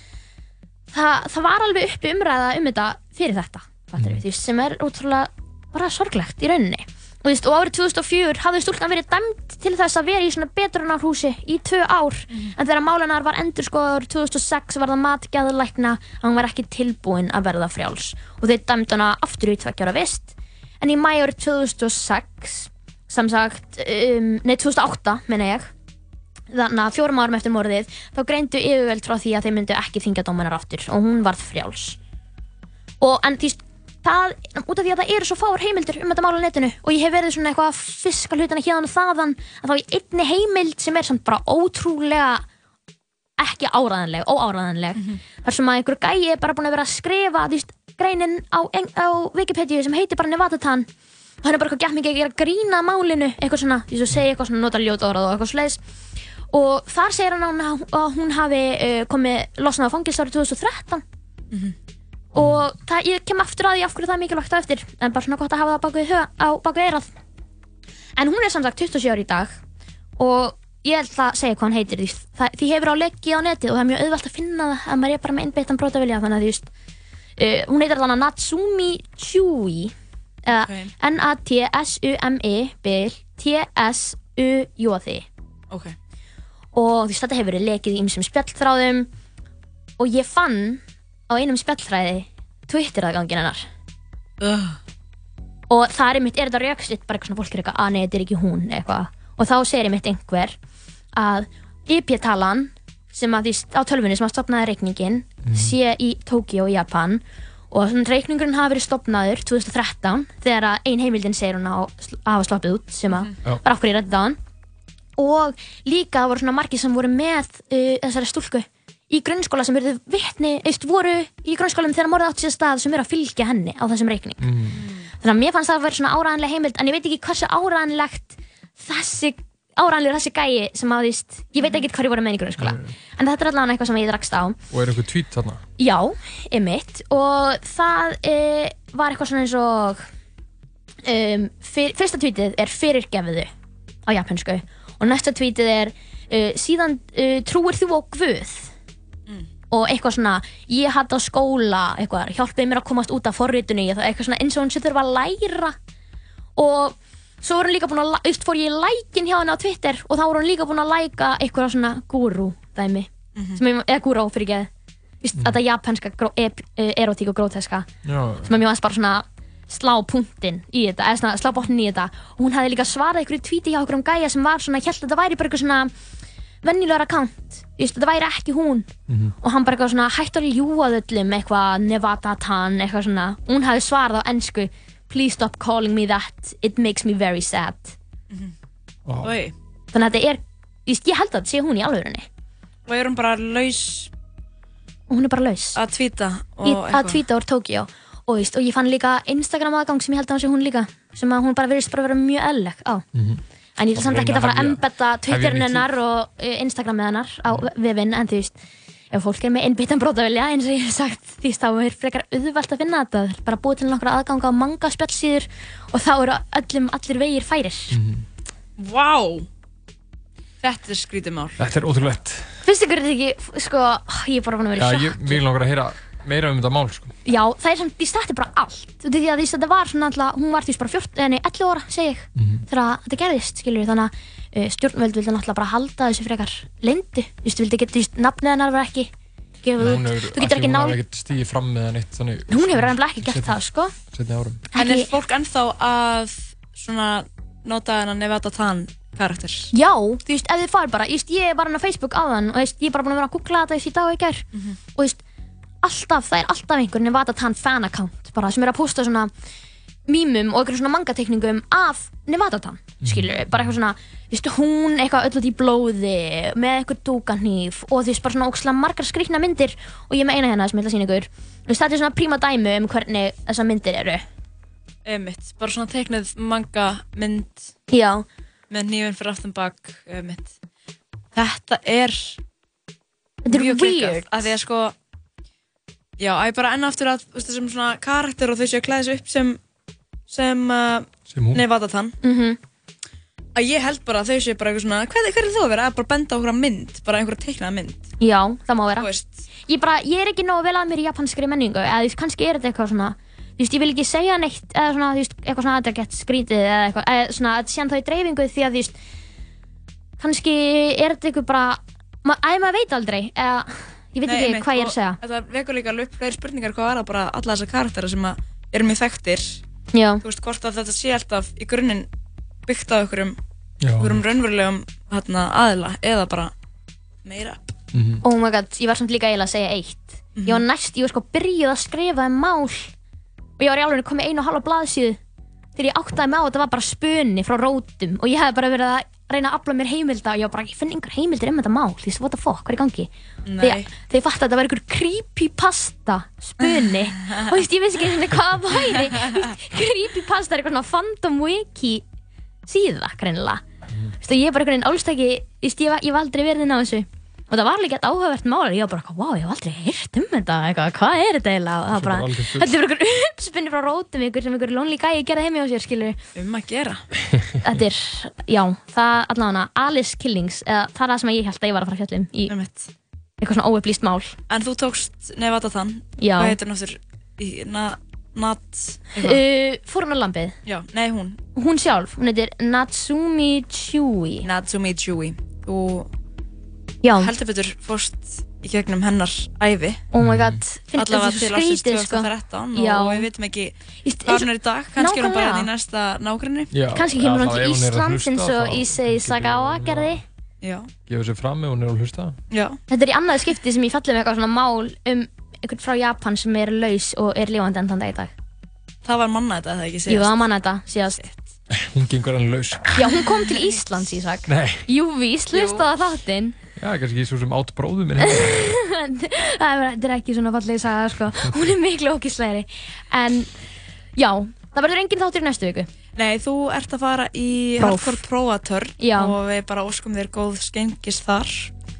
Speaker 6: það, það var alveg uppi umræða um þetta fyrir þetta fattarðu, þú veist, sem er útrúlega bara sorglegt í rauninni og, veist, og árið 2004 hafði stúlkan verið dæmt til þess að vera í svona betrunarhúsi í tvö ár. En þegar málunar var endur sko árið 2006 var það matgæðulækna að hún var ekki tilbúin að verða frjáls. Og þeir dæmd hana aftur í tveggjára vist. En í mæ árið 2006 sem sagt, um, nei 2008 meina ég þannig að fjórum árum eftir morðið þá greindu yfirvöld frá því að þeir myndu ekki þingja dómanar aftur og hún varð frjáls. Og en því það, út af því að það eru svo fáar heimildir um þetta mál á netinu og ég hef verið svona eitthvað að fiska hlutina hérna og þaðan að þá í einni heimild sem er samt bara ótrúlega ekki áræðanleg, óáræðanleg þar sem að einhver gæi er bara búin að vera að skrifa veist, greinin á, á Wikipedia sem heitir bara Nevada Tan og hann er bara eitthvað gett mikið að grína málinu eitthvað svona, því að segja eitthvað svona nota ljóta orð og eitthvað sleiðis og þar segir hann að hún- hafi uh, komið losnað á fangils árið 2013 og það, ég kem aftur að því af hverju það er mikilvægt á eftir. En bara svona gott að hafa það baku, á baku eirað en hún er samsagt 27 ári í dag. Og ég ætla að segja hvað hann heitir því, það, því hefur á leggi á netið og það er mjög auðvelt að finna það að maður er bara með innbeittan brotavilja þannig að þú veist uh, hún heitir þannig Natsumi Chui eða
Speaker 5: Ok.
Speaker 6: N-A-T-S-U-M-I bil T-S-U-J-I
Speaker 5: ok.
Speaker 6: og þú veist þetta hefur verið lekið í ymsum spjallþráðum. Og ég fann á einum spjallþræði Twitter-aðgangin hennar.
Speaker 5: Ugh.
Speaker 6: og það er einmitt, er þetta rökstitt bara eitthvað svona fólk er eitthvað, að nei, þetta er ekki hún eitthvað. Og þá segir einmitt einhver að IP-talan sem að því á tölvunni sem að stopnaði reikningin sé í Tokyo í Japan. Og reikningurinn hafi verið stopnaður 2013 þegar að ein heimildin segir hún að hafa sloppið út sem að
Speaker 7: Já.
Speaker 6: var okkur í hann. Og líka voru svona margir sem voru með uh, þessari stúlku í grunnskóla sem verið vitni, eist voru í grunnskólanum þegar morðið átt sér stað sem eru að fylgja henni á þessum reikning. Þannig að mér fannst það að vera svona áræðanlega heimild en ég veit ekki hversu áræðanlegt þessi áræðanlegur þessi gæi sem að þýst, ég veit ekki hvað ég voru með í grunnskóla. En þetta er allavega eitthvað sem ég drakst á.
Speaker 7: Og er einhver tweet þarna?
Speaker 6: Já, emitt og það e, var eitthvað svona eins og um, fyr, fyrsta tweetið er fyrirgefiðu á japansku og næsta tweetið er uh, síðan uh, trúir þú á Guð og eitthvað svona ég hatt á skóla eitthvað, hjálpið mér að komast út af forritunni eitthvað svona eins og hún sem þurfa að læra. Og svo var hún líka búin að veist, fór ég í lækin hjá henni á Twitter og þá var hún líka búin að læka eitthvað svona guru dæmi sem ég, eða guru fyrir ekki Vist, þetta japanska e, erotík og gróteska sem að mér varst bara svona slá punktinn í þetta, eða svona slá botnin í þetta. Og hún hafði líka svarað einhverju tvíti hjá okkur um gæja sem var svona, held að þetta væri bara eitthvað svona venjulegur account, Just, þetta væri ekki hún. Og hann bara eitthvað svona hætt að ljúa þöllum eitthvað Nevada Tan eitthvað svona, hún hafði svarað á ennsku please stop calling me that. It makes me very sad.
Speaker 7: Vá.
Speaker 5: Oi.
Speaker 6: þannig að þetta er, just, ég held að þetta sé hún í alvörunni
Speaker 5: Og er hún bara laus
Speaker 6: og hún er bara laus.
Speaker 5: að tvíta
Speaker 6: að tvíta úr Tókíó og, og ég fann líka Instagram aðgang sem ég held að hún sé hún líka sem að hún bara verðist bara vera mjög eðleg á.
Speaker 7: Mhm.
Speaker 6: En ég ætla samt ekki að fara að embedda Twitterin hennar og uh, Instagramið hennar á vefinn, en þú veist, ef fólk er með innbyttan brótavilja, eins og ég hef sagt, því þá er frekar auðvelt að finna þetta. Það er bara búið til nokkra aðganga á manga spjallsíður og þá eru öllum allir vegir færir.
Speaker 5: Vá! Þetta er skrítið mál.
Speaker 7: Þetta er ótrúlegt.
Speaker 6: Finnst ykkur þetta ekki, sko, ég er bara fann að
Speaker 7: Já,
Speaker 6: vera í
Speaker 7: ég
Speaker 6: sjokki.
Speaker 7: vil langar að heyra meira um þetta mál, sko.
Speaker 6: Já, það er samt, því stætti bara allt. Þú veit því að að þetta var svona alltaf, hún var því bara 14, eh, nei, 11 ára, segi ég, þegar þetta gerðist, skilur þannig að uh, stjórnvöld vildi náttúrulega bara halda þessu frekar lindu. Þú veist, þú vildi ekki, þú veist, nafnið hennar var ekki gefið
Speaker 7: Hún
Speaker 6: út. Þú getur ekki
Speaker 7: hún
Speaker 6: nál,
Speaker 7: hefur ekkert stíðið fram með það neitt, þannig.
Speaker 6: hún hefur reyndlega ekki gert það, sko.
Speaker 7: Setni árum.
Speaker 5: En er
Speaker 6: Ekki-
Speaker 5: fólk ennþá að svona nota þennan Nevada Tan karakter?
Speaker 6: Já, þú veist, ef þið farið bara, ég, ég var hann á Facebook áðan og ég er bara búin að vera að googla þetta í dag og í gær og þú veist, alltaf, það er alltaf einhver Nevada Tan fan account bara sem er að posta svona mýmum og einhverjum svona mangatekningum af Nevada Tan, skilur við, bara eitthvað svona, þú veist, hún eitthvað öll út í blóði með eitthvað dúkanhýf og þú veist, bara svona ókslega margar skrýtna myndir og ég með eina hérna sem ég ætla að sína ykkur, þú veist, þetta er svona príma dæmi um hvernig þessar myndir eru.
Speaker 5: Emitt, bara svona teiknuð manga mynd
Speaker 6: Já,
Speaker 5: með nýjum fyrir aftan bak emitt. Þetta er
Speaker 6: þetta er weird.
Speaker 5: að því að sko já, að ég bara enn aftur að þessum svona karakter og þau séu að klæða sig upp sem sem uh,
Speaker 7: Sem hún.
Speaker 5: Nevada Tan
Speaker 6: Mhm.
Speaker 5: að ég held bara að þau séu bara eitthvað svona hvað, hvað er þú að vera, að bara benda á einhverja mynd bara einhverja teiknaða mynd
Speaker 6: Já, það má vera.
Speaker 5: þú veist,
Speaker 6: ég, bara, ég er ekki nógu vel að mér í japanskri menningu eða þú veist, kannski er þetta eitthvað svona þú veist, ég vil ekki segja neitt eða svona, þú veist, eitthvað svona að þetta gett skrítið eða eitthvað, eða svona að síðan þá í dreifingu því að þú veist kannski er þetta eitthvað bara ma, æ, maður veit aldrei eða ég veit
Speaker 5: Nei,
Speaker 6: ekki
Speaker 5: einmitt,
Speaker 6: hvað ég er að segja.
Speaker 5: Þetta vekur líka alveg upp fleiri spurningar hvað var það bara alla þessar karaktera sem að eru mjög þekktir.
Speaker 6: Já,
Speaker 5: þú veist hvort að þetta sé alltaf í grunninn byggt á einhverjum,
Speaker 7: Já.
Speaker 5: einhverjum raunverulegum hérna, aðila eða bara meira
Speaker 6: oh my god, ég var samt líka eiginlega að segja eitt. Ég var næst, ég var sko byrjuð að skrifa um mál og ég var í alveg komið einu og halva blaðsíðu þegar ég áttaði mig á að þetta var bara spuni frá rótum og ég hef bara verið að reyna að afla mér heimilda og ég var bara, ég finn einhver heimildir um þetta mál, því what the fuck, hvað er í gangi?
Speaker 5: Nei.
Speaker 6: þegar ég fatt að þetta var einhver creepypasta spuni. Og ég vissi ekki sinni hvað það væri. Creepypasta er eitthvað svona fandom wiki síða, greinilega. Ég er bara einhvern veginn álstæki ég, var- aldrei verið inn á þessu og það var líka eitt áhugavert mál. Ég var bara, wow, ég hef aldrei heyrt um þetta. Eitthvað, hvað er þetta eiginlega? Og það var
Speaker 7: bara
Speaker 6: þetta er bara einhver uppspinni frá rótum ykkur sem einhver lonely gæi gerði heimi á sér skilur
Speaker 5: um að gera.
Speaker 6: Þetta er, já, það allavega Alice Killings, eða, það er það sem ég held að ég var að fara að fjalla um í eitthvað svona óupplýst mál.
Speaker 5: En þú tókst Nevada Tan
Speaker 6: Já.
Speaker 5: hvað heitir í na, Nat eitthvað?
Speaker 6: uh, Fórunarlambið,
Speaker 5: já, nei hún.
Speaker 6: Hún sjálf hún heitir Natsumi Chui
Speaker 5: Natsumi Chui þú
Speaker 6: já,
Speaker 5: heldur betur fórst í gegnum hennar ævi.
Speaker 6: Oh my god finnst
Speaker 5: allavega
Speaker 6: þetta
Speaker 5: til
Speaker 6: svo skrítið sko.
Speaker 5: 2013
Speaker 6: Já.
Speaker 5: og við veitum ekki hvað hún er í dag. Kannski er hún bara
Speaker 6: Nákvæmlega.
Speaker 5: í næsta
Speaker 7: Já,
Speaker 6: kannski kemur hún til
Speaker 7: hlusta,
Speaker 6: eins og
Speaker 7: getur
Speaker 6: Sagawa gerði
Speaker 5: já,
Speaker 7: Gefur sér fram ef hún er að hlusta.
Speaker 5: já,
Speaker 6: þetta er í annaði skipti sem ég falli með eitthvað svona mál um einhvern frá Japan sem er laus og er lifandi enn þann dag í dag.
Speaker 5: Það var manna þetta eða ekki
Speaker 6: Jú,
Speaker 5: síðast
Speaker 6: það manna þetta síðast.
Speaker 7: Hún gengur hann laus.
Speaker 6: Já, hún kom til Íslands, Ísak.
Speaker 7: Nei.
Speaker 6: Jú, víst, hlustaði á þáttinn
Speaker 7: Já, kannski svo sem átt bróðum minn. heima.
Speaker 6: Það er- er ekki svona fallegi saga, sko Hún er miklu ókíslegri En, já, það verður engin þáttur í næstu viku
Speaker 5: Nei, þú ert að fara í. Hardcore Prófatörn
Speaker 6: Já.
Speaker 5: og við bara óskum þér góð skengis þar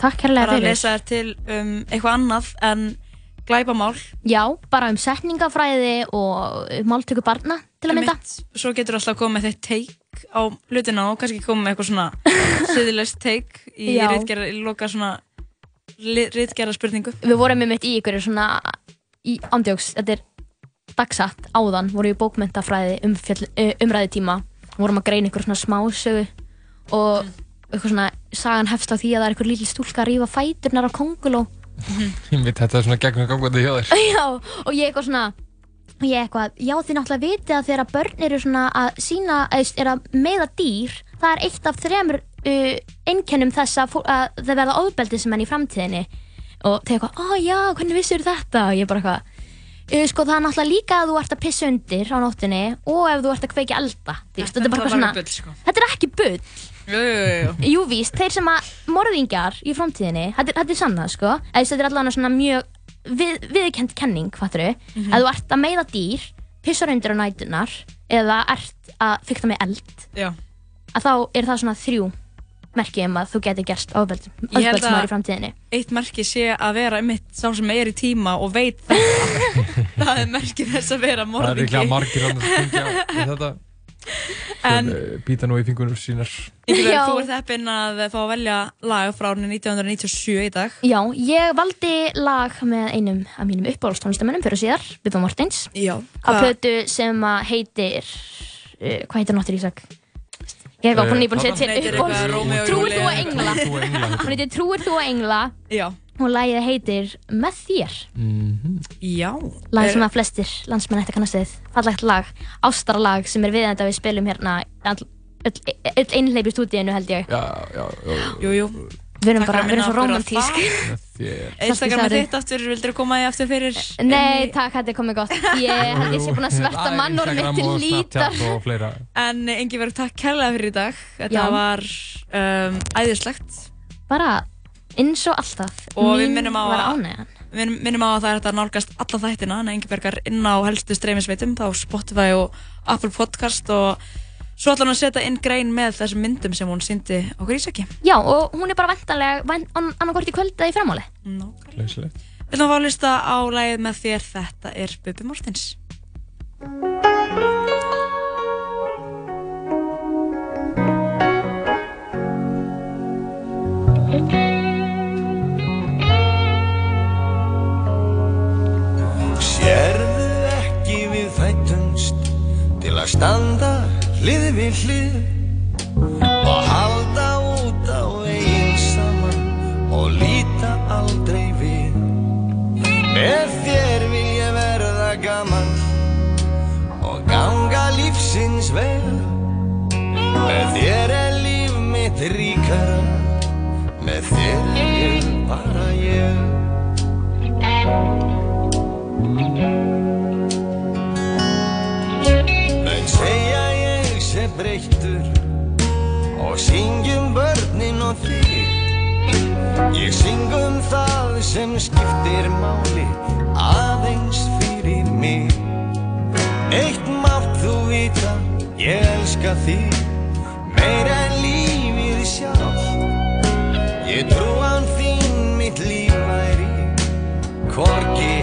Speaker 6: Takk
Speaker 5: bara að
Speaker 6: fyrir
Speaker 5: lesa þér til um eitthvað annað en glæpamál
Speaker 6: Já, bara um setningafræði og máltöku barna til að mynda
Speaker 5: Einmitt. Svo getur alltaf komið með þitt take á hlutina og kannski komið með eitthvað svona siðilegst take í
Speaker 6: Já.
Speaker 5: ritgerða, í loka svona ritgerða spurningu
Speaker 6: Við vorum með mitt í ykkur svona í ándjóks, þetta er dagsatt áðan, voru í bókmentafræði um umræðutíma. Vorum að greina ykkur svona smásögu og eitthvað svona sagan hefst á því að það er ykkur lítil stúlka að rífa fæturnar á konguló
Speaker 7: Ég veit þetta er svona gegnum gangandi hjá þér.
Speaker 6: Já, og ég eitthvað svona og ég eitthvað, já þið náttúrulega vitið að þegar börn eru svona að sína er að meða dýr, það er eitt af þremur uh, einkennum þess að, að það verða ofbeldismenn í framtíðinni. Og þeir eitthvað, ó já, hvernig vissur þetta? Og ég bara eitthvað uh, sko það er náttúrulega líka að þú ert að pissa undir á nóttinni og ef þú ert að kveiki elda. Þetta er bara svona,
Speaker 5: bull, sko.
Speaker 6: þetta er ekki bull.
Speaker 5: Jú,
Speaker 6: víst, þeir sem að morðingjar í framtíðinni, þetta, er- þetta er sannað sko. Þetta er allavega svona mjög við, viðkend kenning, fattur
Speaker 5: Mhm.
Speaker 6: að þú ert að meiða dýr, pissar undir á nætunar eða ert að fykta með eld
Speaker 5: Já.
Speaker 6: að þá er það svona þrjú merki um að þú getur gerst
Speaker 5: að-
Speaker 6: í framtíðinni.
Speaker 5: Eitt merki sé að vera einmitt sá sem er í tíma og veit þetta. það er merkið þess að vera
Speaker 7: Það er
Speaker 5: morðingi.
Speaker 7: líklega margir hann að við þetta býta nú í fingunum sínar
Speaker 6: Já.
Speaker 5: þú ert heppinn að fá að velja lag frá árinu 1997 í dag.
Speaker 6: Já, ég valdi lag með einum af mínum uppáhaldstónlistamönnum fyrir síðar, Bubba Mortens,
Speaker 5: Já.
Speaker 6: á plötu sem að heitir, uh, hvað heitir Nottir Ísak? Ég
Speaker 7: Eh,
Speaker 6: ekki búin að
Speaker 5: eitthvað Rómeó og
Speaker 6: Trúir þú að engla? Hún
Speaker 7: heitir
Speaker 6: Trúir þú að engla
Speaker 5: Já.
Speaker 6: Og lagið heitir Með þér.
Speaker 7: Mhm.
Speaker 5: Já.
Speaker 6: Lag
Speaker 5: Er-
Speaker 6: sem að flestir landsmenn ætti að kannast við. Fallegt lag, ástarlag sem er viðenda við spilum hérna all, öll, einhleip í stúdíinu held ég.
Speaker 7: Já, já, já,
Speaker 5: Jú, jú.
Speaker 6: Við erum bara, við erum svo romantísk.
Speaker 7: með þér
Speaker 5: Instagram er þitt aftur, vildur þú koma því aftur fyrir?
Speaker 6: Nei, takk, þetta er komið gott. Ég held ég sé búin að sverta
Speaker 7: Það er
Speaker 6: mannorð mitt til lítar.
Speaker 5: En Ingiberg, takk kærlega fyrir í dag. Þetta
Speaker 6: Já.
Speaker 5: var um, æðislegt.
Speaker 6: Bara eins og alltaf.
Speaker 5: Og við
Speaker 6: Mín
Speaker 5: minnum á
Speaker 6: var ánægjan.
Speaker 5: Við minnum á að það er að nálgast alla þættina en Ingibergar inn á helstu streymisveitum þá Spotify og Apple Podcast og svo ætla hún að setja inn grein með þessum myndum sem hún síndi okkur ísaki.
Speaker 6: Já, og hún er bara vendanlega annarkort í kvöld eða í framáli.
Speaker 7: Leysilegt
Speaker 5: Við ætlum að fá að lista á lagið með þér Þetta er Bubi Mortens.
Speaker 8: Hlið við hlið og halda út á eigin saman og líta aldrei við. Með þér vil ég verða gaman og ganga lífsins vel. Með þér er líf mitt ríkara, með þér er bara ég. Og syngjum börnin og þig. Ég syngum það sem skiptir máli aðeins fyrir mig. Eitt mátt þú vita, ég elska þig. Meir en lífið sjálf Ég trú án þín mitt líf væri hvorki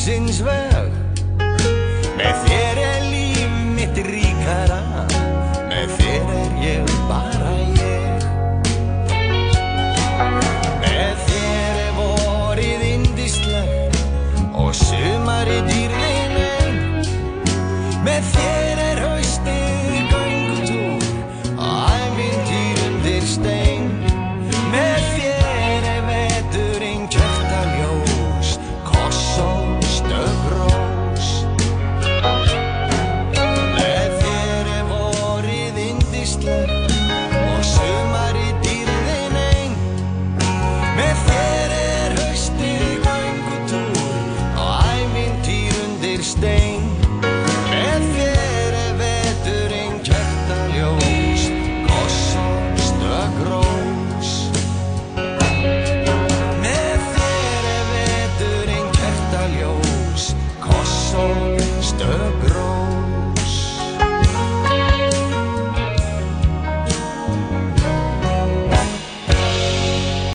Speaker 8: þér vil